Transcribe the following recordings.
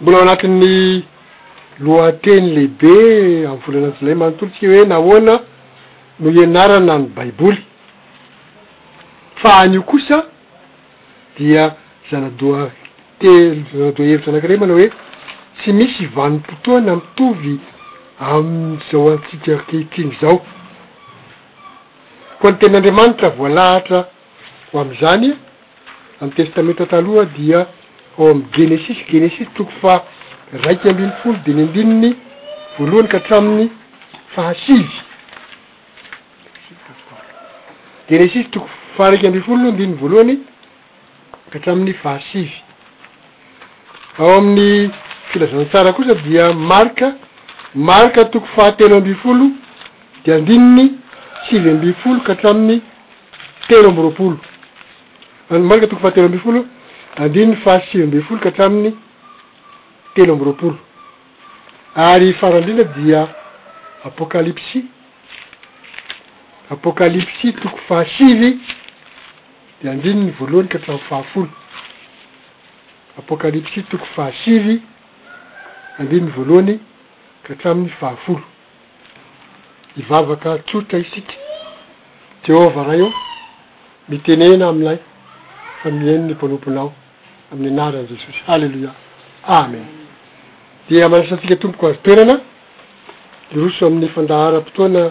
Mbola ao anatin'ny lohateny lehibe amin'ny volana jolay manontolo isika hoe nahoana no ianarana ny Baiboly. Fa anio kosa dia zana-doha telo, zana-doha hevitra anankiray manao hoe tsy misy vanim-potoana mitovy amin'izao antsika ankehitriny izao. Koa ny tenin'Andriamanitra voalahatra. Ho amin'izany, amin'ny Testamenta Taloha dia ao amin'ny Genesisy, Genesisy toko faha-iraika ambin'ny folo dimy ambininy voalohany ka hatramin'ny fahasivy, Genesisy toko faha-iraika ambin'ny folo andininy voalohany ka hatramin'ny fahasivy. Ao amin'ny Filazantsara kosa dia Marka, Marka toko fahatelo ambin'ny folo dia andininy sivy ambin'ny folo ka hatramin'ny telo amby roapolo Andro Marika toko fahatelo ambin'ny folo andininy fahasivy ambin'ny folo ka hatramin'ny telo amby roapolo Ary farany indrindra dia Apokalypsy Apokalypsy toko fahasivy dia andininy voalohany ka hatramin'ny fahafolo Apokalypsy toko fahasivy andininy voalohany ka hatramin'ny fahafolo. Hivavaka tsotra isika. Jehovah Ray ô, mitenena aminay fa mihaino ny mpanomponao amin'ny anaran'i Jesosy. Haleloia. Amen. Dia manasa antsika tompoko azo toerana hiroso amin'ny fandaharam-potoana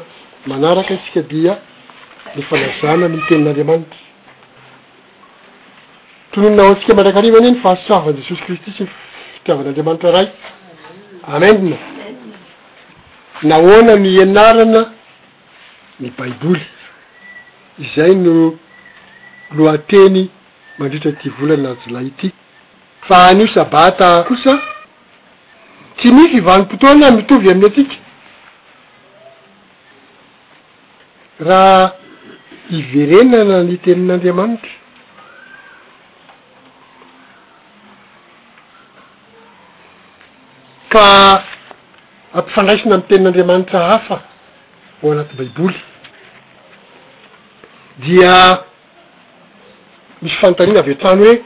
manaraka isika dia ny fanazana ny tenin'Andriamanitra. Tononina ho antsika mandrakariva anie ny fahasoavan'i Jesosy Kristy sy ny fitiavan'Andriamanitra Ray. Amen. Nahoana no ianarana ny Baiboly? Izay no lohateny mandritra ity volana jolay ity. Fa anio sabata kosa, tsy misy vanim-potoana mitovy amin'ny antsika. Raha hiverenana ny Tenin'Andriamanitra, ka ampifandraisina amin'ny Tenin'Andriamanitra hafa ao anaty Baiboly, dia. Misy fanontaniana avy hatrany hoe,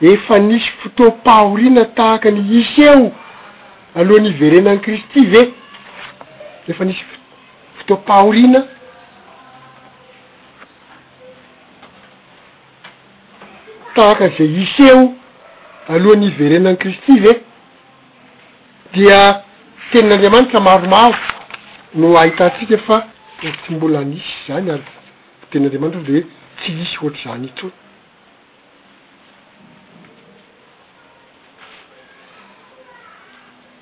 Efa nisy fotoam-pahoriana tahaka ny hiseho alohan'ny hiverenan'i Kristy ve? Efa nisy fotoam-pahoriana tahaka izay hiseho alohan'ny hiverenan'i Kristy ve? Dia Tenin'Andriamanitra maromaro no ahitantsika fa tsy mbola nisy izany ary. Ny tenin'Andriamanitra dia hoe tsy hisy hoatr'izany intsony.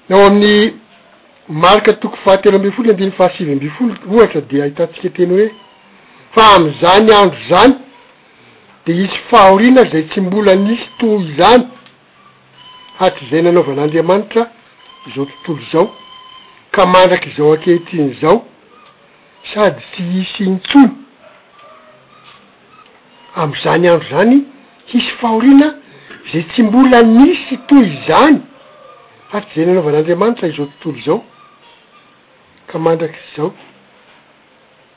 Ny ao amin'ny Marka toko fahatelo ambin'ny folo andininy fahasivy ambin'ny folo ohatra dia ahitantsika teny hoe, Fa amin'izany andro izany dia hisy fahoriana izay tsy mbola nisy toy izany. hatrizay nanaovan'Andriamanitra izao tontolo izao ka mandrak' izao ankehitriny izao, sady tsy hisy intsony amin'izany andro izany, hisy fahoriana izay tsy mbola nisy toy izany hatrizay nanaovan'Andriamanitra izao tontolo izao ka mandrak' izao,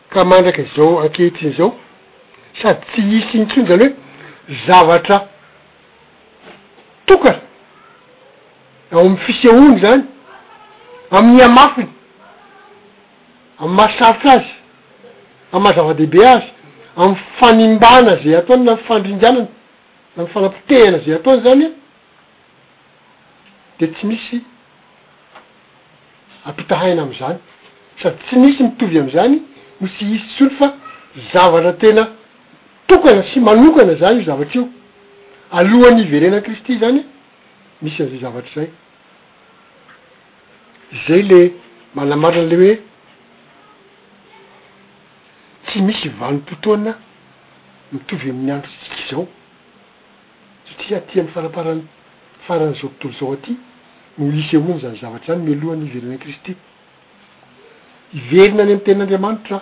ka mandrak' izao ankehitriny izao, sady tsy hisy intsony, izany hoe zavatra. tokana eo amin'ny fisehoany izany amin'ny hamafiny, amin'ny mahasarotra azy, amin'ny maha-zava-dehibe azy, amin'ny fanimbana izay ataony na ny fandringanana na ny fanapotehana izay ataony izany an, dia tsy misy ampitahaina amin'izany sady tsy misy mitovy amin'izany no tsy hisy intsony fa zavatra tena. Tokana sy manokana izany io zavatra io. Alohan'ny hiverenan'i Kristy izany misy an'izay zavatra izay. Izay le manamarina an'ilay hoe tsy misy vanim-potoana mitovy amin'ny androntsika izao, satria aty amin'ny faraparany faran'izao tontolo izao aty no hisehoan'izany zavatra izany mialohan'ny hiverenan'i Kristy. Hiverina any amin'ny Tenin'Andriamanitra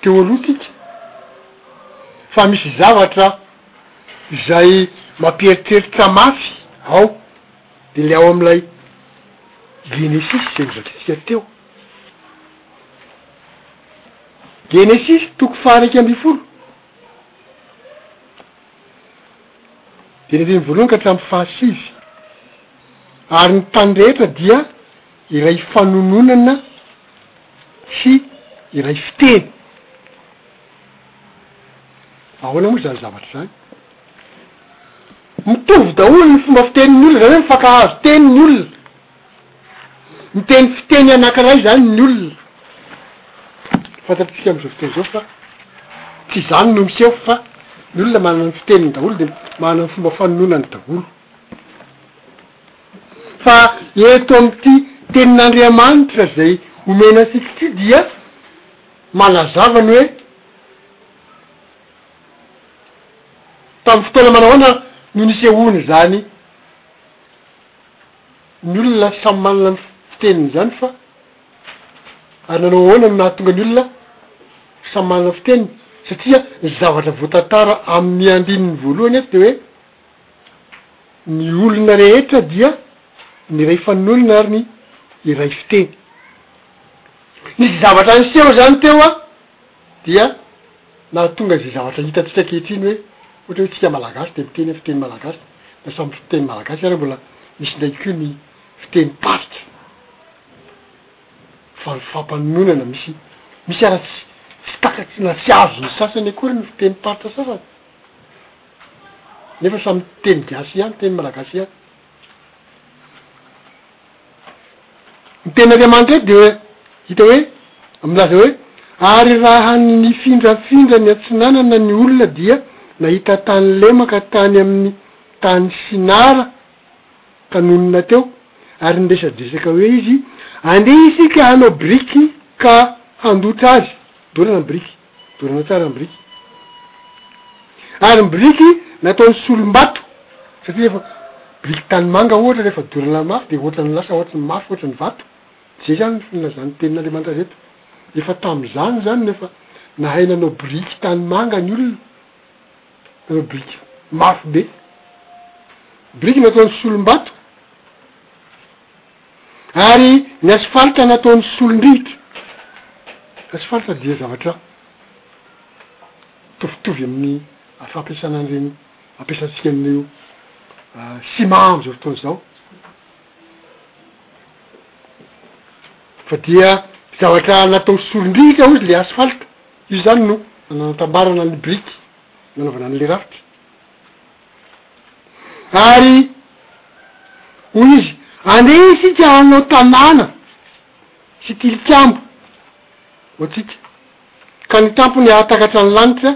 teo aloha tsika fa misy zavatra izay mampieritreritra mafy ao, dia ilay ao amin'ilay Genesisy izay nozakaintsika teo. Genesisy toko faha iraika ambin'ny folo. Dia ireny voalohany ka hatramin'ny fahasivy. Ary ny tany rehetra dia iray fanononana sy iray fiteny. Ahoana moa izany zavatra izany? Mitovy daholo ny fomba fitenin'ny olona, izany hoe mifankahazo teny ny olona. Miteny fiteny anankiray izany ny olona. Fantatsika amin'izao fotoana izao fa tsy izany no miseho fa ny olona manana ny fiteniny daholo dia manana ny fomba fanononany daholo. Fa eto amin'ity tenin'Andriamanitra izay omena antsika ity dia manazava ny hoe tamin'ny fotoana manahoana no nisehoan'izany. Ny olona samy manana ny fiteniny izany fa ary nanao ahoana no nahatonga ny olona samy manana fiteniny? Satria ny zavatra voatantara amin'ny andininy voalohany eto dia hoe ny olona rehetra dia niray fanononana ary ny iray fiteny. Nisy zavatra niseho izany teo a! Dia nahatonga izay zavatra hitantsika ankehitriny hoe ohatra hoe tsika malagasy dia miteny fiteny malagasy dia samy fiteny malagasy ary mbola misy indraiky koa ny fiteny tarika fa fampanonoanana misy misy ara tsy tsy takatsy na tsy azon'ny sasany akory ny fiteny tarika sasany nefa samy teny gasy ihany teny malagasy ihany Ny Tenin'Andriamanitra eto dia hita hoe milaza hoe, Ary raha ny nifindrafindra ny atsinanana ny olona dia nahita tany lemaka tany amin'ny tany Sinara ka nonina teo, ary niresadresaka hoe izy, Andeha isika hanao biriky ka handotra azy, dorana ny biriky. Dorana tsara ny biriky. Ary ny biriky natao ny solom-bato satria rehefa biriky tanimanga ohatra rehefa dorana mafy dia ohatran'ny lasa ohatran'ny mafy ohatran'ny vato. Izay izany ny nilazan'ny tenin'Andriamanitra azy eto. Efa tamin'izany izany no efa nahay nanao biriky tanimanga ny olona. Nanao biriky mafy be. Biriky natao ny solom-bato. Ary ny asfalta nataon'ny solon-drivotra, asfalta dia zavatra mitovitovy amin'ny fampiasana an'ireny ampiasantsika an'io ciment amin'izao fotoana izao, fa dia zavatra natao solon-drivotra hozy ilay asfalta, io izany no nananantambarana ny biriky nanaovana an'ilay rafitra. Ary hoy izy, Andeha isika hanao tanàna sy tilikambo ho antsika, ka ny tampony hahatakatra ny lanitra,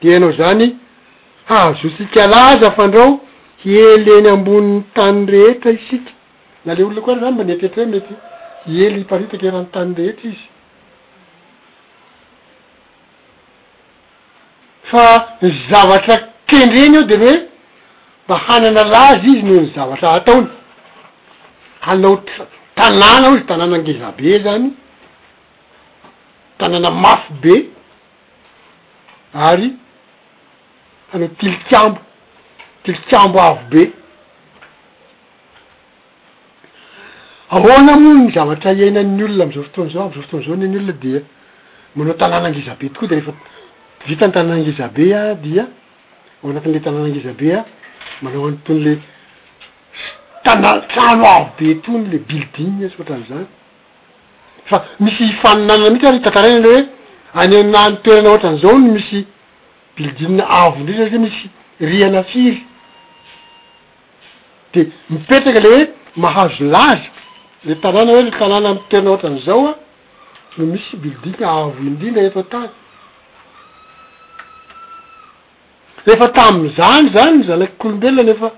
dia ianao izany hahazoantsika laza fandrao hiely eny ambonin'ny tany rehetra isika. Na ilay olona koa ary izany mba nieritreritra hoe mety hiely hiparitaka eran'ny tany rehetra izy. Fa ny zavatra kendreny eo dia ny hoe mba hanana laza izy noho ny zavatra ataony. Hanao tanàna hozy, tanàna ngeza be zany, tanàna mafy be, ary hanao tilikambo, tilikambo avo be. Ahoana moa ny zavatra iainan'ny olona am'zao fotoana zao, am'zao fotoana zao anie ny olona dia manao tanàna ngezabe tokoa de refa vita ny tanàna ngezabe a dia ao anatin'le tanàna ngezabe a manao an'tony le tanà- trano avo be tony le building sy otran'zany fa misy ifaninanana mitsy ary tantaraina le hoe any anany toerana otran'zao no misy building avo ndray satria misy rihana firy. De mipetraka le hoe mahazo laza le tanàna hoe le tanàna am toerana ohatran'izao a no misy building avo indrindra eto an-tany. Efa tamin'izany zany ny zanak'olombelona no efa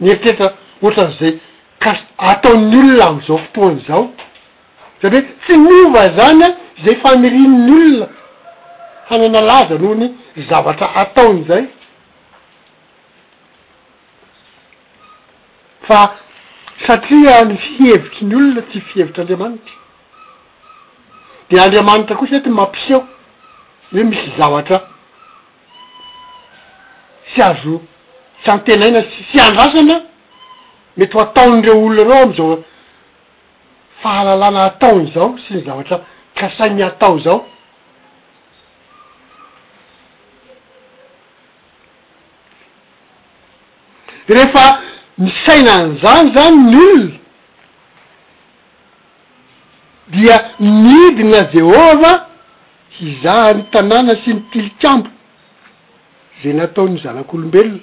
nieritreritra ohatran'izay cas ataon'ny olona am'zao fotoana izao. Zany hoe tsy miova zany a zay fanirian'ny olona hanana laza noho ny zavatra ataony zay. Fa satria ny fihevitry ny olona tsy fihevitr'Andriamanitra, dia Andriamanitra kosa eto mampiseho hoe misy zavatra tsy azo, tsy antenaina sy tsy andrasana mety ho ataon'ireo olona ireo amin'izao fahalalana ataony izao sy ny zavatra kasainy hatao izao. Rehefa misaina an'izany izany ny olona, dia midina Jehovah hizaha ny tanàna sy ny tilikambo, izay nataon'ny zanak'olombelona.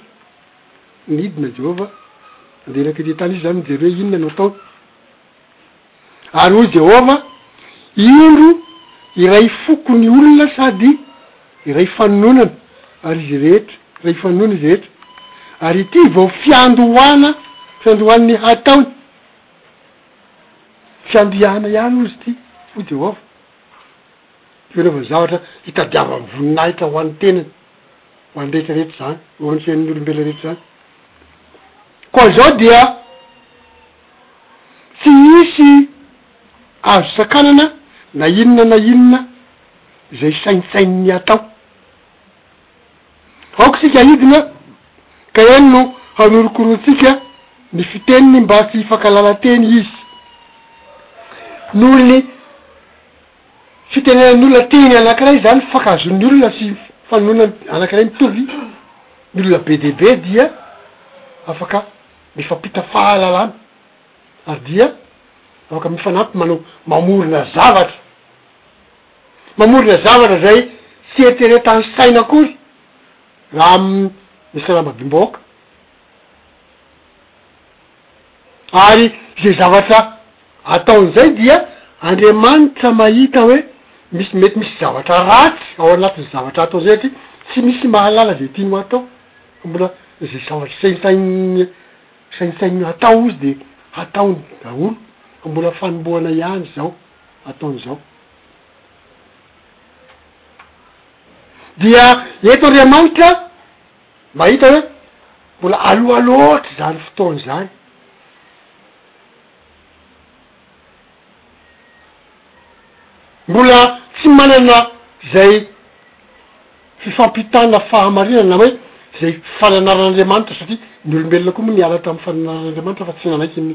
Nidina Jehovah handeha nankatỳ an-tany izy izany, nijery hoe inona no ataony. Ary hoy Jehovah, Indro, iray foko ny olona sady iray fanononana, ary izy rehetra, iray fanoana izy rehetra, ary ity vao fiandohana, fiandohan'ny hataony, fiandihana ihany hozy ity, hoy Jehovah, dia hanaovany zavatra hitadiavany voninahitra ho an'ny tenany, ho an'ny rehetra rehetra izany, eo amin'ny fiainan'ny olombelona rehetra izany. Koa izao dia. Tsy hisy azo sakanana na inona na inona izay saintsaininy hatao. Aoka isika hidina ka eny no hanorokoroantsika ny fiteniny mba tsy hifankalala teny izy noho ny fitenenan'ny olona teny anankiray izany fankahazoan'ny olona sy fanononana anankiray mitovy ny olona be dia be dia afaka Mifampita fahalalana ary dia afaka mifanampy manao mamorona zavatra. Mamorona zavatra izay tsy eritreretan'ny saina akory raha amin'ny sarambabem-bahoaka. Ary izay zavatra Ataon'izay dia Andriamanitra mahita hoe misy mety misy zavatra ratsy ao anatin'ny zavatra atao izay satria tsy misy mahalala izay tiany ho atao fa mbola izay zavatra saintsaininy saintsaininy hatao izy dia hataony daholo fa mbola fanombohana ihany izao ataony izao. Dia eto Andriamanitra mahita hoe mbola aloha loatra izany fotoana izany. Mbola tsy manana izay fifampitana fahamarinana na hoe izay fananaran'Andriamanitra satria ny olombelona koa moa niala tamin'ny fananaran'Andriamanitra fa tsy nanaiky ny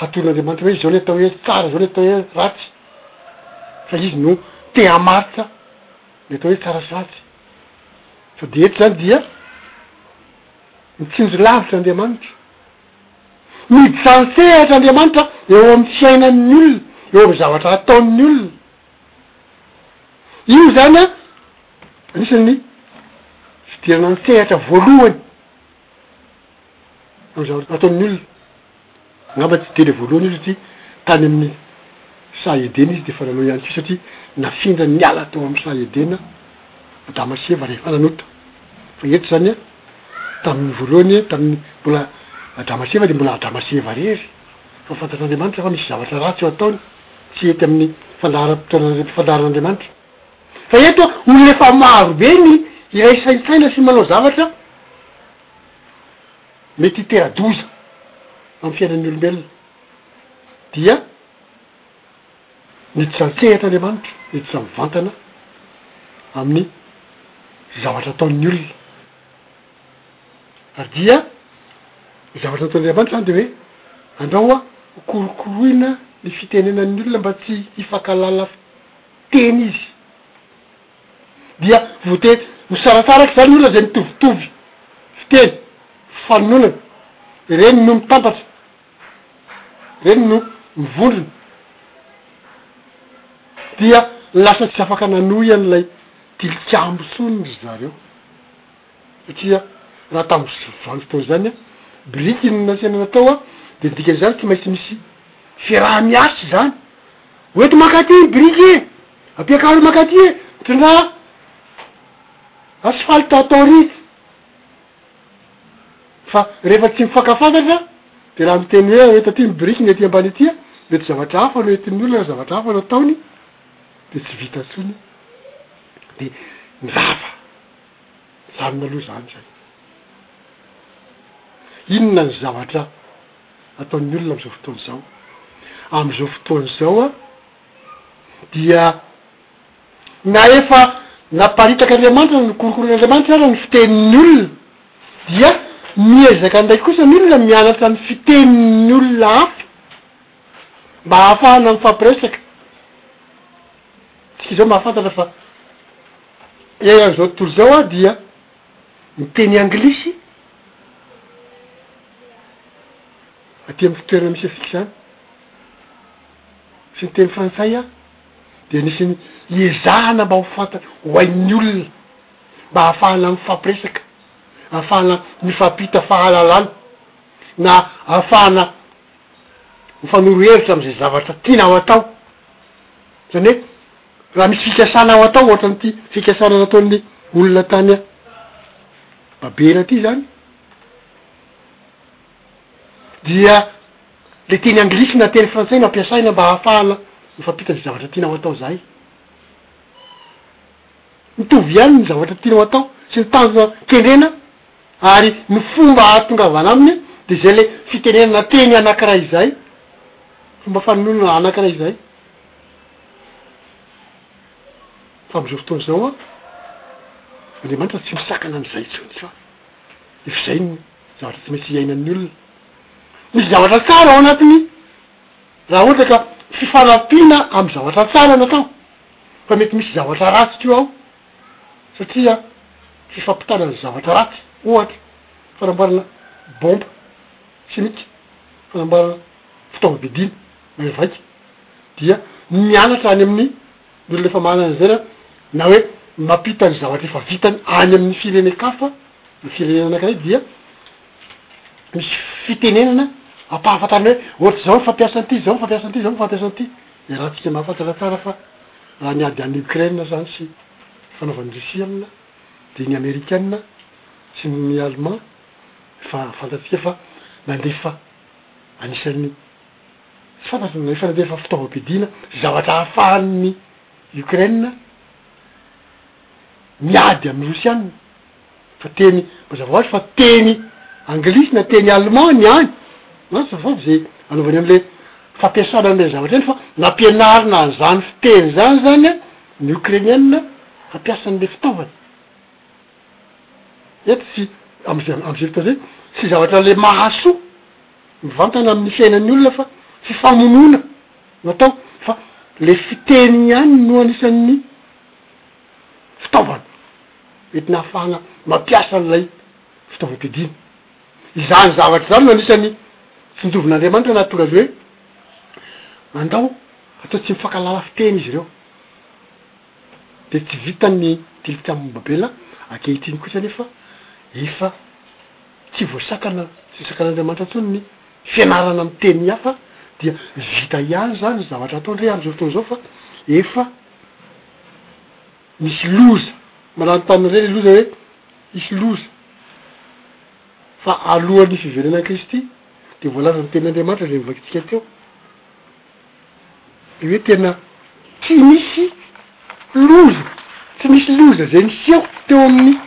hatoron'Andriamanitra hoe izao ny atao hoe tsara, izao ny atao hoe ratsy fa izy no te hamaritra ny atao hoe tsara sy ratsy fa dia eto izany dia mitsinjo lavitra Andriamanitra. Mijaly sehatra Andriamanitra eo amin'ny fiainan'ny olona, eo amin'ny zavatra ataon'ny olona. Io izany anisan'ny fidirana an-tsehatra voalohany amin'ny zavatra ataon'ny olona. Angamba tsy dia ilay voalohany io satria tany amin'ny saha Edena izy dia efa nanao ihany koa satria nafindra niala tao amin'ny saha Edena Adama sy Eva rehefa nanota. Eto izany an, tamin'ny voalohany an, tamin'ny mbola Adrama sy Eva dia mbola Adrama sy Eva irery, fa fantatr'Andriamanitra fa misy zavatra ratsy eo ataony, tsy hety amin'ny fandaharam-potoanan'Andriamanitra, fandaharan'Andriamanitra. Fa eto an, olona efa maro be ny iray saintsaina sy manao zavatra mety hitera-doza amin'ny fiainan'ny olombelona, dia. Miditra an-tsehatra Andriamanitra miditra mivantana amin'ny zavatra ataon'ny olona. Ary dia ny zavatra ataon'Andriamanitra izany dia hoe andrao hoa hokorokoroina ny fitenenan'ny olona mba tsy hifankalala teny izy. Dia voatery ho saratsaraka izany ny olona izay mitovitovy fiteny, fifanononana. Ireny no mitambatra. Ireny no mivondrona dia lasa tsy afaka nanohy an'ilay tilikambo intsony ry zareo satria raha tamin'ny vanim-potoana izany biriky no nasiana natao dia ny dikan'izany tsy maintsy misy fiaraha-miasa izany hoe eto mankaty ny biriky e! ampiakaro mankaty e! mitondrà asphalte atao rivotra. Fa rehefa tsy mifankafantatra de raha miteny hoe aho eto aty ny biriky ny aty ambany aty a, mety zavatra hafa no entin'ny olona na zavatra hafa no ataony de tsy vita tsony de ny rava zany maloha zany zay. Inona ny zavatra ataon'ny olona am'zao fotoana zao? Am'zao fotoana zao a dia. Na efa naparitrak'Andriamanitra na nokorokoroin'Andriamanitra aza ny fitenin'ny olona, dia miezaka indray kosa ny olona mianatra ny fitenin'ny olona hafa mba hahafahana mifampiresaka. Isika izao mahafantatra fa eran'izao tontolo izao aho dia miteny anglisy aty amin'ny fitoerana misy antsika izany, sy miteny frantsay aho. dia anisan'ny iezahana mba ho fantatra ho hain'ny olona mba ahafahana mifampiresaka, ahafahana mifampita fahalalana na ahafahana mifanoro hevitra amin'izay zavatra tiana ho atao, izany hoe raha misy fikasana ho atao ohatra an'ity fikasana nataon'ny olona tany Babera ity izany dia. Le teny anglisy na teny frantsay no ampiasaina mba hahafahana mifampita izay zavatra tiana ho atao zahay. Mitovy ihany ny zavatra tianao atao sy ny tanjona kendrena ary ny fomba ahatongavana aminy de zay le fitenenana teny anakiray izay, fomba fanononana anakiray izay. Fa amizao fotoana izao an, Andriamanitra tsy misakana anizay intsony tsony. Efa izay ny. Zavatra tsy maintsy iainan'ny olona. Misy zavatra tsara ao anatin'ny raha ohatra ka fifanampiana amin'ny zavatra tsara no atao, fa mety misy zavatra ratsy koa ao satria fifampitana ny zavatra ratsy, ohatra, fanamboarana bomba simika, fanamboarana fitaovam-piadiana mahay vaika, dia ny mianatra any amin'ny Ny olona efa manana izay a, na hoe mampita ny zavatra efa vitany any amin'ny firenen-kafa, ny firenena anankiray dia misy fitenenana ampahafantarina hoe ohatra izao ny fampiasa an'ity, izao ny fampiasa an'ity, izao ny fampiasa an'ity. Iarahantsika mahafantatra tsara fa raha ny ady any Ukraine izany sy fanaovan'i Russie alina dia ny Amerikana sy ny Allemand efa fantatsika fa nandefa anisan'ny. Fantatry ny rehetra nefa fitaovam-piadiana sy zavatra ahafahan'ny Ukraine miady amin'ny Rosiana fa teny, mazava hoazy fa teny anglisy na teny allemand ny any, mazava hoazy ze anaovany an'le fampiasana an'le zavatra iny fa nampianarina an'zany fiteny zany zany ny Ukrainiana hampiasa an'le fitaovany eto sy am'ze am'ze fotoana zay sy zavatra le mahasoa. mivantana amin'ny fiainan'ny olona fa tsy famonoana no atao fa le fiteny ihany no anisan'ny fitaovana entina hahafahana mampiasa an'ilay fitaovam-piadiana. Izany zavatra izany no anisan'ny tsinjovin'Andriamanitra nahatonga azy hoe andao hatao tsy mifankalala fiteny izy ireo. Dia tsy vitan'ny Tilikambo Babela ankehitriny kosa anefa efa. Tsy voasakana sy sakan'Andriamanitra intsony ny fianarana amin'ny teny hafa dia vita ihany izany ny zavatra atao ndry amin'izao fotoana izao fa efa misy loza, manan-tany indray ilay loza hoe hisy loza fa alohan'ny fiverenan'i Kristy dia voalaza ny tenin'Andriamanitra izay novakintsika teo. de hoe tena tsy nisy loza, tsy nisy loza zay niseho teo amin'ny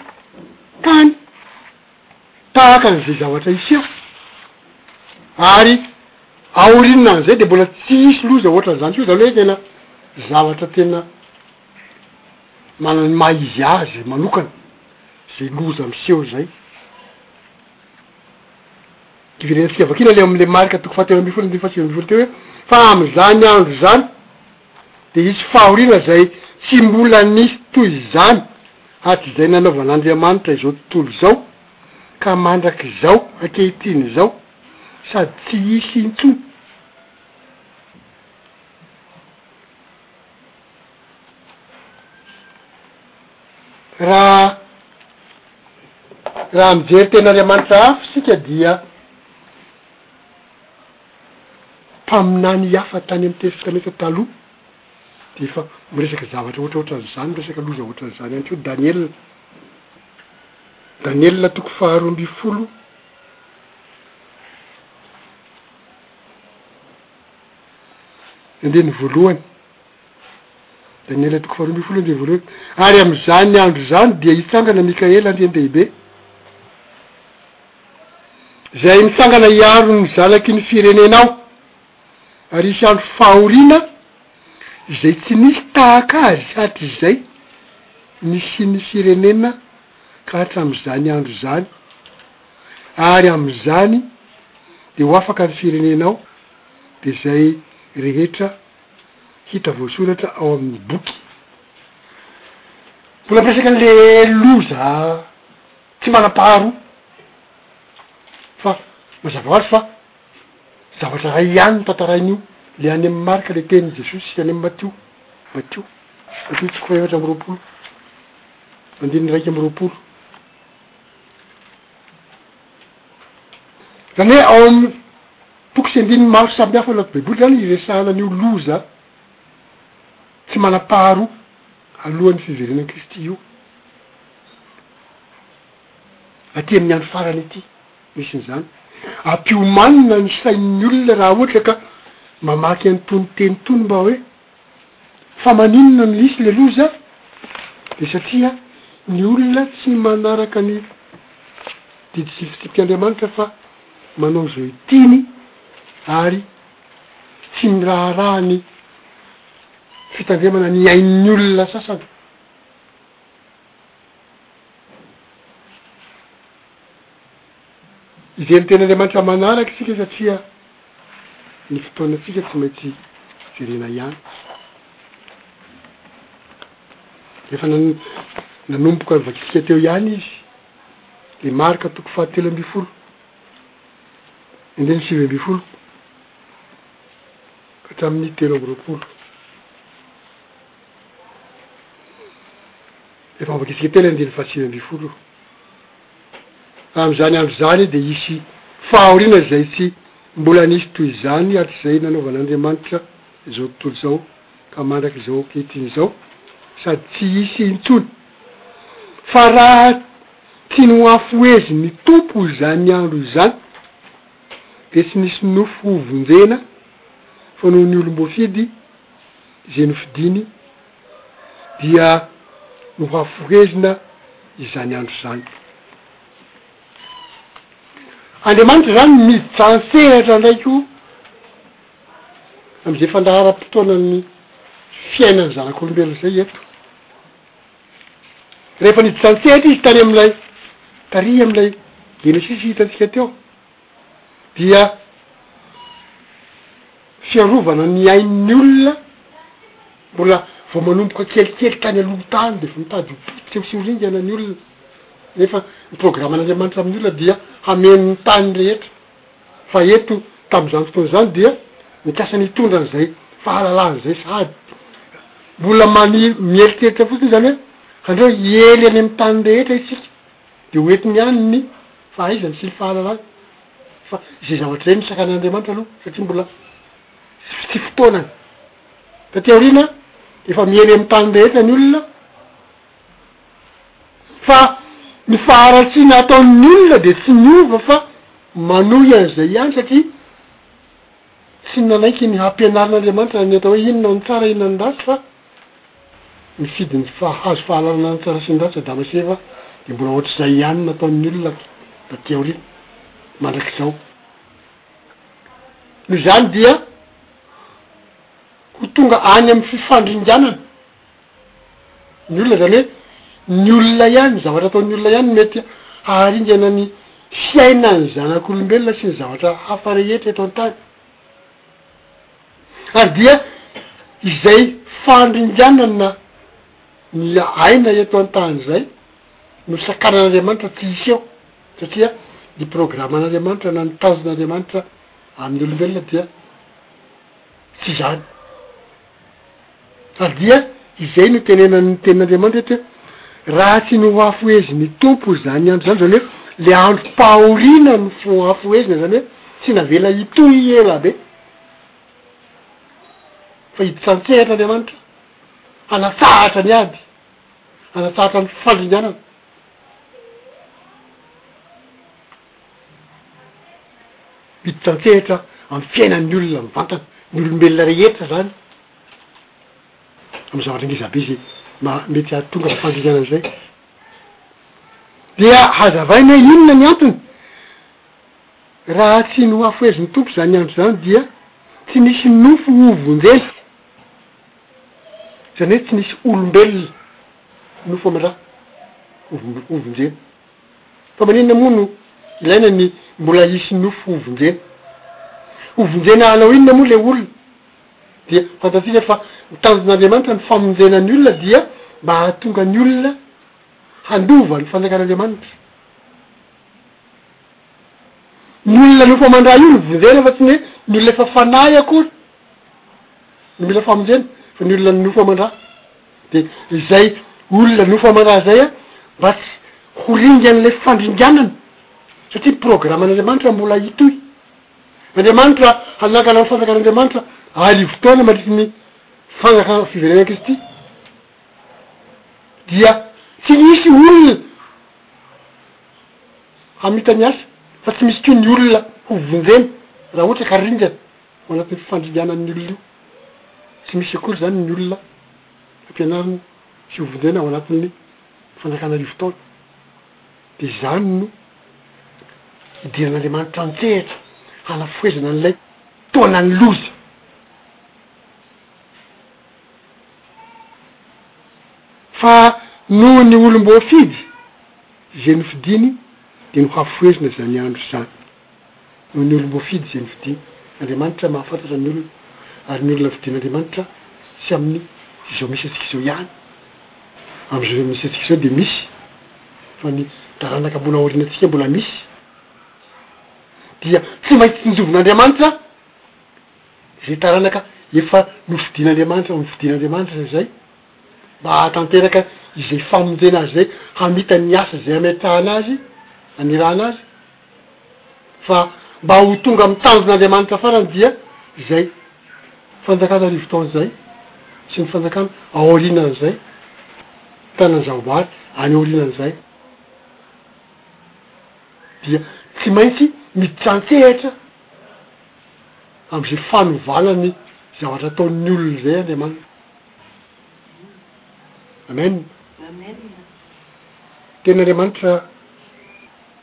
tany tahaka an'izay zavatra hiseho, ary aorianan'izay de mbola tsy hisy loza ohatran'izany koa, zany hoe tena zavatra tena manana ny maha izy azy manokana zay loza miseho zay. Divirentsika vakina ilay amin'ilay marika toko fahatelo ambin'ny folo andininy fahasivy ambin'ny folo teo hoe, fa amin'izany andro izany dia hisy fahoriana izay tsy mbola nisy toy izany hatrizay nanaovan'Andriamanitra izao tontolo izao ka mandrak'izao ankehitriny izao, sady tsy hisy intsony. Raha raha mijery tena Andriamanitra hafa isika dia mpaminany hafa tany amin'ny Testamenta Taloha dia efa miresaka zavatra ohatraohatran'izany, miresaka loza ohatran'izany ihany koa Daniela. Daniela toko faharoa ambin'ny folo andininy voalohany. Daniela toko faharoa ambin'ny folo andininy voalohany Ary amin' izany andro izany dia hitsangana Mikaela andian-dehibe, izay mitsangana hiaro ny zanaky ny firenenao, ary hisy andro fahoriana izay tsy nisy tahaka azy hatr' izay nisian' ny firenena ka hatramin' izany andro izany, ary amin' izany dia ho afaka ny firenenao, dia izay rehetra hita voasoratra ao amin'ny boky. Mbola miresaka an'le loza tsy manam-paharoa fa mazava hoazy fa zavatra iray ihany no tantarain'io, le any amin'ny Marka le tenin'i Jesosy, any amin'ny Matio, Matio, Matio tsiko fahefatra amby roapolo, andininy iraika amby roapolo. Zany hoe ao amin'ny toko sy andininy maro samihafa anaty baiboly zany iresahana an'io loza tsy manam-paharoa alohan'ny fiverenan'i Kristy io, aty amin'ny andro farany ity no isin'izany. Ampiomanina ny sain'ny olona raha ohatra ka mamaky an'itony teny itony mba hoe Fa maninona no hisy le loza? Dia satria ny olona tsy manaraka ny didy sy ny fitsipika Andriamanitra fa manao izay tiany ary tsy miraharaha ny fitandremana ny ain'ny olona sasany. Izay ny tenin'Andriamanitra manaraka isika satria ny fotoanantsika tsy maintsy jerena ihany. Efa nanomboka novakiantsika teo ihany izy. Dia Marka toko fahatelo ambin'ny folo andininy sivy ambin'ny folo ka hatramin'ny telo amby roapolo. Efa novakiantsika teo ilay andininy fahasivy ambin'ny folo. amin'izany andro izany dia hisy fahoriana izay tsy mbola nisy toy izany hatrizay nanaovan'Andriamanitra izao tontolo izao ka mandraka izao ankehitriny izao, sady tsy hisy intsony. Fa raha tsy nohafohezin'ny Tompo izany andro izany, dia tsy nisy nofo hovonjena fa noho ny olom-boafidy izay nofidiny, dia nohaforelina izany andro izany. Andriamanitra izany miditra an-tsehatra indray koa amin'izay fandaharam-potoanan'ny fiainan'ny zanak'olombelona izay eto. Rehefa niditra an-tsehatra izy tany amin'ilay, tary amin'ilay Genesisy hitantsika teo, dia fiarovana ny ain'ny olona mbola vao manomboka kelikely tany aloha tany de vao mitady ho potika eo sy ho ringana ny olona nefa ny programan'Andriamanitra amin'ny olona dia hameno ny tany rehetra fa eto tamin'izany fotoana izany dia mikasa ny hitondra an'izay fahalalana izay sahady mbola mani- mieritreritra fotsiny izany hoe andreo hiely any amin'ny tany rehetra isika Dia ho entiny ihany ny fahaizany sy ny fahalalany. Fa izay zavatra izay no sakanan'Andriamanitra aloha satria mbola tsy fotoanany. Taty aoriana dia efa miely amin'ny tany rehetra ny olona. Fa ny faharatsiana ataon'ny olona dia tsy niova fa manohy an'izay ihany satria tsy nanaiky ny hampianarin'Andriamanitra ny atao hoe inona no tsara, inona no ratsy fa. Nifidy ny hahazo fahalalana ny tsara sy ny ratsy Adama sy Eva dia mbola ohatr'izay ihany no nataon'ny olona taty aoriana mandrak'izao. Noho izany dia ho tonga any amin'ny fifandringanana ny olona, izany hoe ny olona ihany, ny zavatra ataon'ny olona ihany no mety haharingana ny fiainan'ny zanak'olombelona sy ny zavatra hafa rehetra eto an-tany. ary dia izay fandringanana ny aina eto an-tany izay no sakanan'Andriamanitra tsy hisy eo, satria ny programan'Andriamanitra na ny tanjon'Andriamanitra amin'ny olombelona dia tsy izany. Ary dia izay no tenenan'ny Tenin'Andriamanitra eto hoe, Raha tsy nohafohezin'ny Tompo izany andro izany, izany hoe le androm-pahoriana no nohafohezina, izany hoe tsy navela hitohy ela be, fa hiditra an-tsehatra Andriamanitra hanatsahatra ny ady, hanatsahatra ny fandringanana. Miditra an-tsehatra amin'ny fiainan'ny olona mivantana, ny olombelona rehetra izany, amin'ny zavatra ngezabe izay maha mety hahatonga ny fandringanana izay. Dia hazavaina hoe inona ny antony. Raha tsy nohafohezin'ny Tompo izany andro izany dia tsy nisy nofo hovonjena, izany hoe tsy nisy olombelona nofo aman-draha hovonjena. Fa maninona moa no ilaina ny mbola hisy nofo ho vonjena? Ho vonjena hanao inona moa ilay olona? Dia fantatsika fa ny tanjon'Andriamanitra ny famonjena ny olona dia mba hahatonga ny olona handova ny fanjakan'Andriamanitra. Ny olona nofo aman-dra io no vonjena fa tsy ny hoe ny olona efa fanahy akory no mila famonjena fa ny olona nofo aman-dra. Dia izay olona nofamana izay an, mba tsy ho ringan'ilay fandringanana, satria programan'Andriamanitra mbola hitohy. Andriamanitra hanangana ny fanjakan'Andriamanitra arivo taona mandritry ny fanjakana fiverenan'i Kristy. Dia tsy misy olona hamita ny asa, fa tsy misy koa ny olona hovonjena, raha ohatra ka ringana Ao anatin'ny fandringanan'ny olona. Tsy misy akory izany ny olona ampianarina sy hovonjena ao anatin'ny fanjakana arivo taona. Dia izany no idiran'Andriamanitra an-tsehatra hanafohezana an'ilay taonan'ny loza. Fa noho ny olom-boafidy izay nofidiny dia nohafohezina izany andro izany. noho ny olom-boafidy izay nofidiny. Andriamanitra mahafantatra ny olona, ary ny olona fidin'Andriamanitra tsy amin'ny izao misy antsika izao ihany. Amin'izao misy antsika izao dia misy, fa ny taranaka mbola aorianantsika mbola misy, dia tsy maintsy tsinjovin'Andriamanitra izay taranaka efa nofidin'Andriamanitra ho nofidin'Andriamanitra izay, mba hahatanteraka izay famonjena azy izay, hamita ny asa izay hametrahana azy, hanirahana azy. fa mba ho tonga amin'ny tanjon'Andriamanitra farany dia izay fanjakana arivo taona izay sy ny fanjakana aorianan'izay tanan Zandbary any aorianan'izay dia tsy maintsy miditra an-tsehatra amin'izay fanovana ny zavatra ataon'ny olona izay Andriamanina. Amen. Amen. Tena Andriamanitra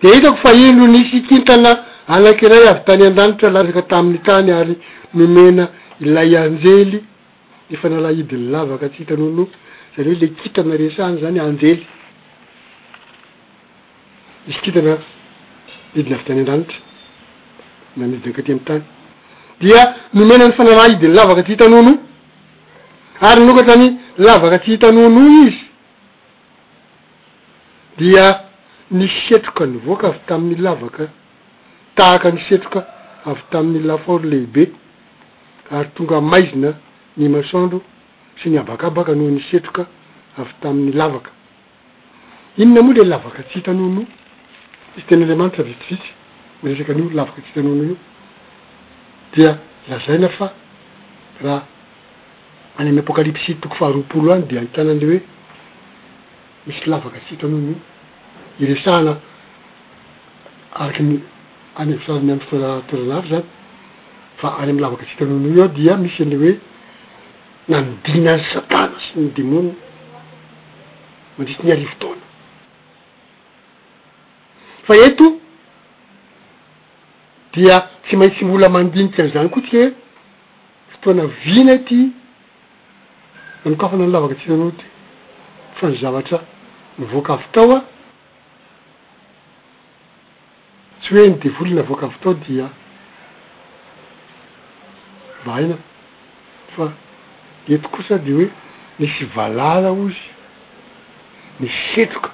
Dia hitako fa indro nisy kintana anankiray avy tany an-danitra latsaka tamin'ny tany ary nomena ilay anjely ny fanalahidin'ny lavaka tsy hita nonoa, izany hoe ilay kintana resahana izany anjely. Nisy kintana nidina avy tany an-danitra nanidina ankatỳ amin'ny tany, dia nomena ny fanalahidin'ny lavaka tsy hita nonoa, ary nanokatra ny lavaka tsy hita nonoa izy. dia nisy setroka nivoaka avy tamin'ny lavaka tahaka ny setroka avy tamin'ny lafaoro lehibe, ary tonga maizina ny masoandro sy ny habakabaka noho ny setroka avy tamin'ny lavaka. Inona moa ilay lavaka tsy hita nono? Misy tenin'Andriamanitra vitsivitsy miresaka an'io lavaka tsy hita nono io, dia lazaina fa raha. Any amin'ny Apokalypsy toko faharoapolo any dia ahitana an'ilay hoe misy lavaka sitrana noho ny hiresahana araka ny any amin'ny sary miandry fotoana toerana hafa izany fa any amin'ny lavaka sitrana noho io ao dia misy an'ilay hoe nanodina an'i Satana sy ny demony mandritry ny arivo taona fa eto dia tsy maintsy mbola mandinika an'izany koa tsika hoe Fotoana vina ity nanokafana ny lavaka tsy nanota io fa ny zavatra nivoaka avy tao a! tsy hoe ny devoly navoaka avy tao dia bahaina fa eto kosa dia hoe nisy valala hozy nisy setroka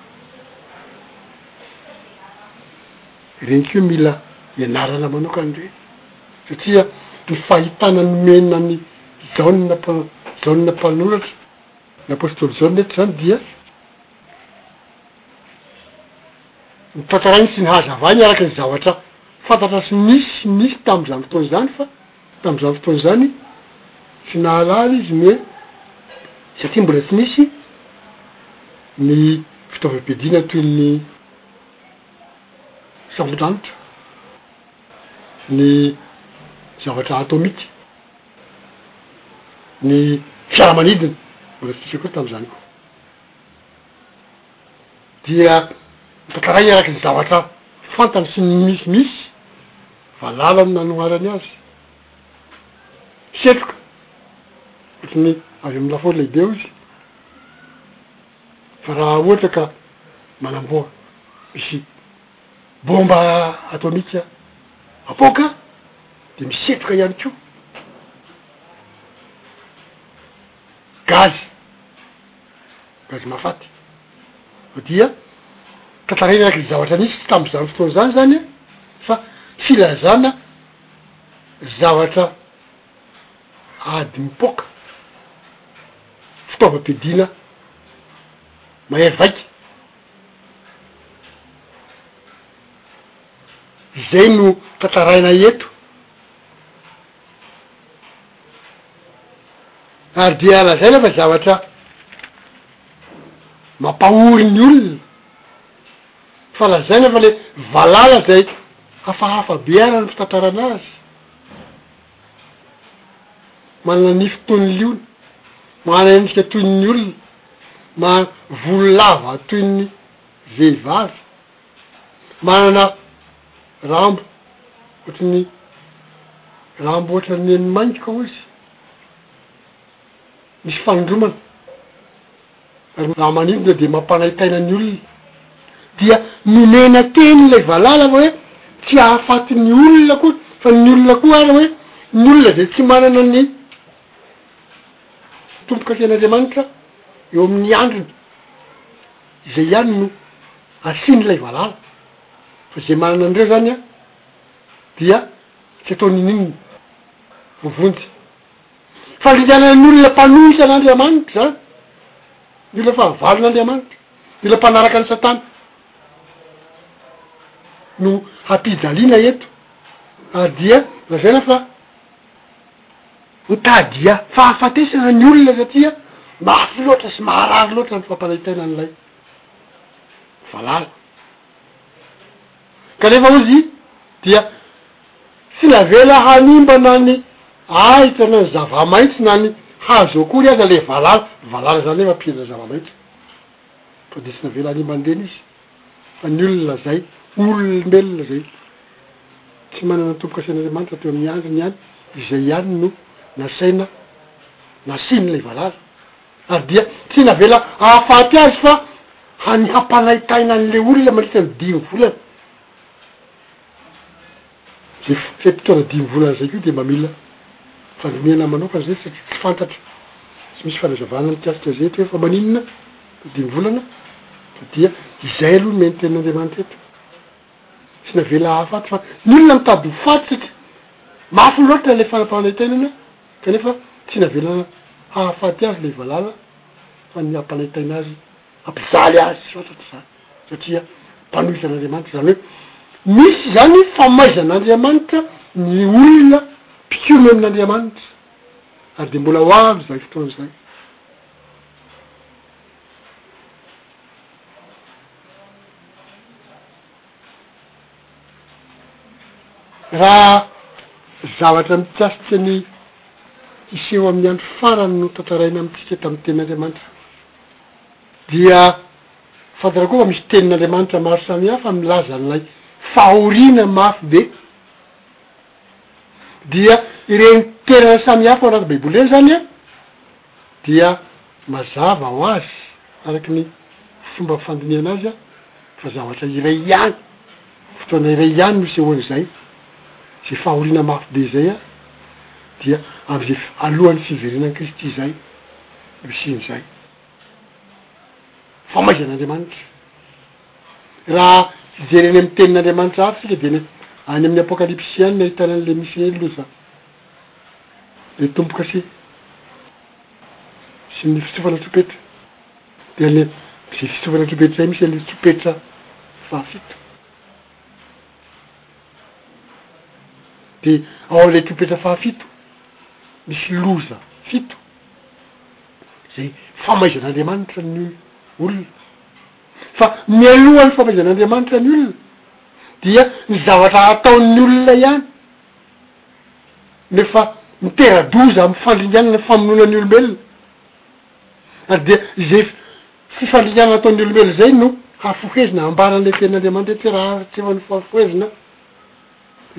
ireny ko mila ianarana manokana ireny. satria ny fahitana nomeny an' i Jaona, Jaona mpanoratra, ny apostoly Jaona eto izany dia notantarainy sy nahazavainy araka ny zavatra fantatra sy nisy sy nisy tamin' izany fotoana izany fa tamin' izany fotoana izany tsy nahalala izy ny hoe satria mbola tsy nisy ny fitaovam-piadiana toy ny sambon-danitra. ny zavatra atômika, ny fiaramanidina, mbola tsy nisy akory tamin'izany koa, dia tantarainy araka ny zavatra fantany sy ny misimisy, valala no nanoharany azy, setroka, ohatry ny avy amin'ny lafaoro lehibe hoy izy, fa raha ohatra ka manamboa, misy. Bomba atomika apoaka dia misetroka ihany koa gazy, gazy mahafaty. Fa dia tantaraina araka ny zavatra nisy tamin'izany fotoana izany izany an, fa filazana zavatra ady mipoaka, fitaovam-piadiana mahery vaika. Izay no tantaraina eto, ary dia lazaina fa zavatra mampahory ny olona, fa lazaina fa le valala izay hafahafa be ara ny fitantarana azy. Manana nify toy ny liona, manana endrika toy ny olona, manana volo lava toy ny vehivavy, manana rambo ohatry ny rambo ohatry ny an'ny maingoka hozy, misy fanindromana. Ry namana io dia dia mampanaintaina ny olona. Dia nomena teny ilay valala fa hoe tsy hahafaty ny olona akory fa ny olona koa ary hoe ny olona izay tsy manana ny Tompo Kasihan' Andriamanitra eo amin' ny andriny izay ihany no asian' ilay valala fa izay manana an'ireo izany dia tsy atao ninoninona ho vonjy. Fandringanan'ny olona mpanohitra an'Andriamanitra izany, ny olona fahavalon'Andriamanitra, ny olona mpanaraka an'i Satana no hampijaliana eto ary dia lazaina fa mitady fahafatesana ny olona satria mafy loatra sy maharary loatra ny fampanaintainan'ilay valala. Kanefa hozy dia tsy navela hanimbana ny ahitra na ny zava-maitso na ny hazo akory aza ilay valala, valala izany anefa mpihena zava-maitso, fa dia tsy navela hanimbana ireny izy, fa ny olona izay, olombelona izay tsy manana tombo-kasen'Andriamanitra teo amin'ny androny ihany, izay ihany no nasaina nasiany ilay valala. ary dia tsy navela hahafaty azy fa hany hampanaintaina an'ilay olona mandritra ny dimy volana, izay izay fotoana dimy volana izay koa dia mba mila fandinihana manokana izay satria tsy fantatra, tsy misy fanazavana mikasika izay eto hoe fa maninona no dimy volana fa dia izay aloha no mihaino tenin'Andriamanitra eto, tsy navela hahafaty fa ny olona mitady ho faty satria mafy loatra ilay fanampahanaintainana, Kanefa tsy navelana hahafaty azy ilay valala fa ny hampanaitaina azy, hampijaly azy fotsiny izany satria mpanohitra an'Andriamanitra, izany hoe misy izany famaizan'Andriamanitra ny olona mpikomy amin'Andriamanitra ary dia mbola ho avy izay fotoana izay. Raha zavatra mikasika ny hiseho amin'ny andro farany no tantaraina amintsika tamin'ny tenin'Andriamanitra, dia fantatrao koa fa misy tenin'Andriamanitra maro samihafa milaza an'ilay fahoriana mafy be. Dia ireny toerana samihafa ao anaty Baiboly ireny izany an, Dia mazava ho azy, araka ny fomba fandinihana azy, fa zavatra iray ihany, fotoana iray ihany no isehoan'izay, izay fahoriana mafy be izay, dia amin'izay alohan'ny fiverenan'i Kristy izay no hisian'izay. Famaizan'Andriamanitra. Raha hijery any amin'ny Tenin'Andriamanitra hafa isika, dia any amin'ny Apokalypsiana ahitana an'ilay misy helo loza. ny tombo-kase sy ny fitsofana tsopetra dia le zay fitsofana tsopetra zay misy any le tsopetra fahafito de ao amle tsopetra fahafito misy loza fito zay famaizan'Andriamanitra ny olona fa mialohan'ny famaizan'Andriamanitra ny olona dia ny zavatra ataon'ny olona ihany nefa mitera-doza amin'ny fandringanana ny famonoana ny olombelona, ary dia izay fifaringanana ataon'ny olombelona izay no hafohezina hambaran'ilay Tenin'Andriamanitra hoe tsy raha hafa tsy efa nofafohezina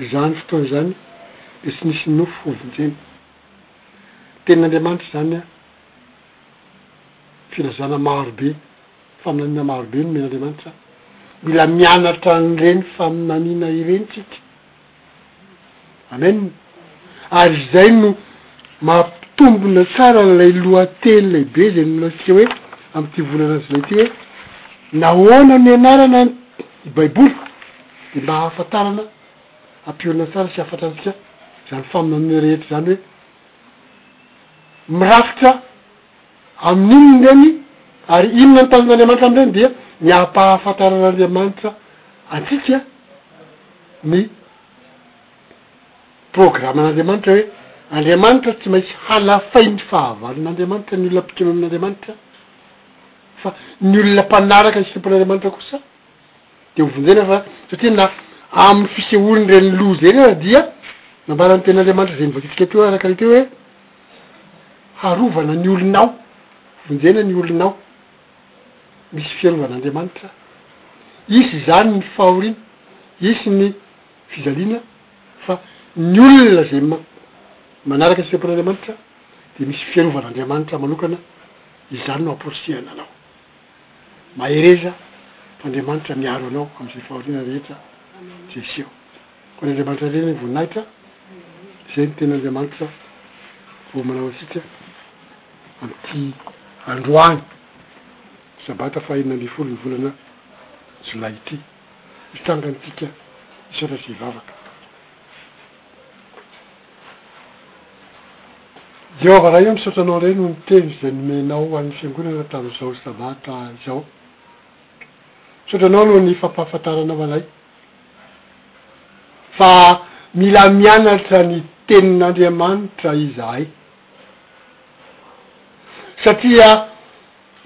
izany fotoana izany dia tsy nisy nofo hovonjena. Tenin'Andriamanitra izany an! Filazana maro be, faminaniana maro be nomen'Andriamanitra an! Mila mianatra an'ireny faminaniana ireny tsika. Amen! Ary izay no mampitombina tsara an'ilay lohateny lehibe izay nolatsika hoe amin'ity volana jolay ity hoe nahoana no ianarana ny baiboly? dia mba hahafantarana hampiorina tsara sy hahafantratsika izany faminaniana rehetra izany hoe mirafitra Amin'inona ireny, ary inona no tahin'Andriamanitra amin'ireny? Dia ny hampahafantaran'Andriamanitra antsika ny programan'Andriamanitra hoe Andriamanitra tsy maintsy halafain'ny fahavalon'Andriamanitra ny olona mpitono amin'Andriamanitra, fa ny olona mpanaraka ny sitrapon'Andriamanitra kosa dia hovonjena fa satria na amin'ny fisehoan'ireny loza ireny aza dia nambaran'ny tenin'Andriamanitra izay novakintsika teo araka ny teo hoe, harovana ny olonao, vonjena ny olonao, misy fiarovan'Andriamanitra, hisy izany ny fahoriana, hisy ny fijaliana, fa ny olona izay ma, manaraka ny sitrapon'Andriamanitra dia misy fiarovan'Andriamanitra manokana, izany no amporisihana anao. Mahereza fa Andriamanitra miaro anao amin'izay fahoriana rehetra, Jesio. Koa ny Andriamanitra irery ny voninahitra, izay no tena Andriamanitra vao manao antsika amin'ity androany sabata faha enina ambin'ny folo ny volana jolay ity, hitsangantsika hisaotra sy hivavaka. Jehovah Ray o, misaotra Anao indray noho ny Teny izay nomenao ho an'ny Fiangonana tamin'izao sabata izao. Misaotra Anao noho ny fampahafantaranao anay. fa mila mianatra ny Tenin'Andriamanitra izahay, satria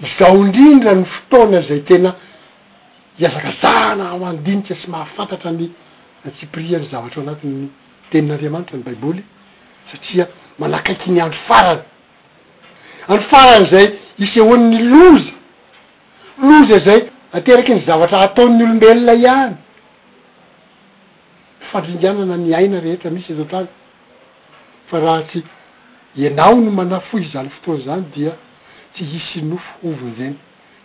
izao indrindra no fotoana izay tena hiazakazahana mandinika sy mahafantatra ny antsipirihan'ny zavatra ao anatin'ny Tenin'Andriamanitra, ny Baiboly, satria manakaiky ny andro farany, andro farany izay isehoan'ny loza. Loza izay ateraky ny zavatra ataon'ny olombelona ihany ny fandringanana ny aina rehetra misy eto an-tany fa raha tsy ianao no manafohy izany fotoana izany dia tsy hisy nofo hovonjena,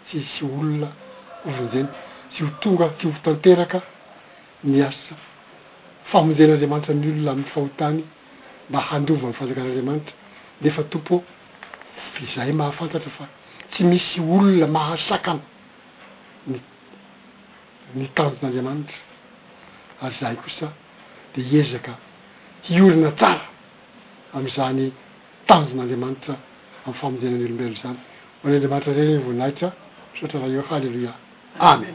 tsy hisy olona hovonjena, tsy ho tonga, tsy ho tanteraka ny asa famonjen'Andriamanitra ny olona amin'ny fahotany. mba handova ny fanjakan'Andriamanitra nefa Tompo ô f'izay mahafantatra fa tsy misy olona mahasakana ny ny tanjon'Andriamanitra ary zahay kosa dia hiezaka hiorina tsara amin'izany tanjon'Andriamanitra amin'ny famonjena ny olombelona izany ho an'Andriamanitra Ray ny voninahitra misaotra Ray ô haleloia amen.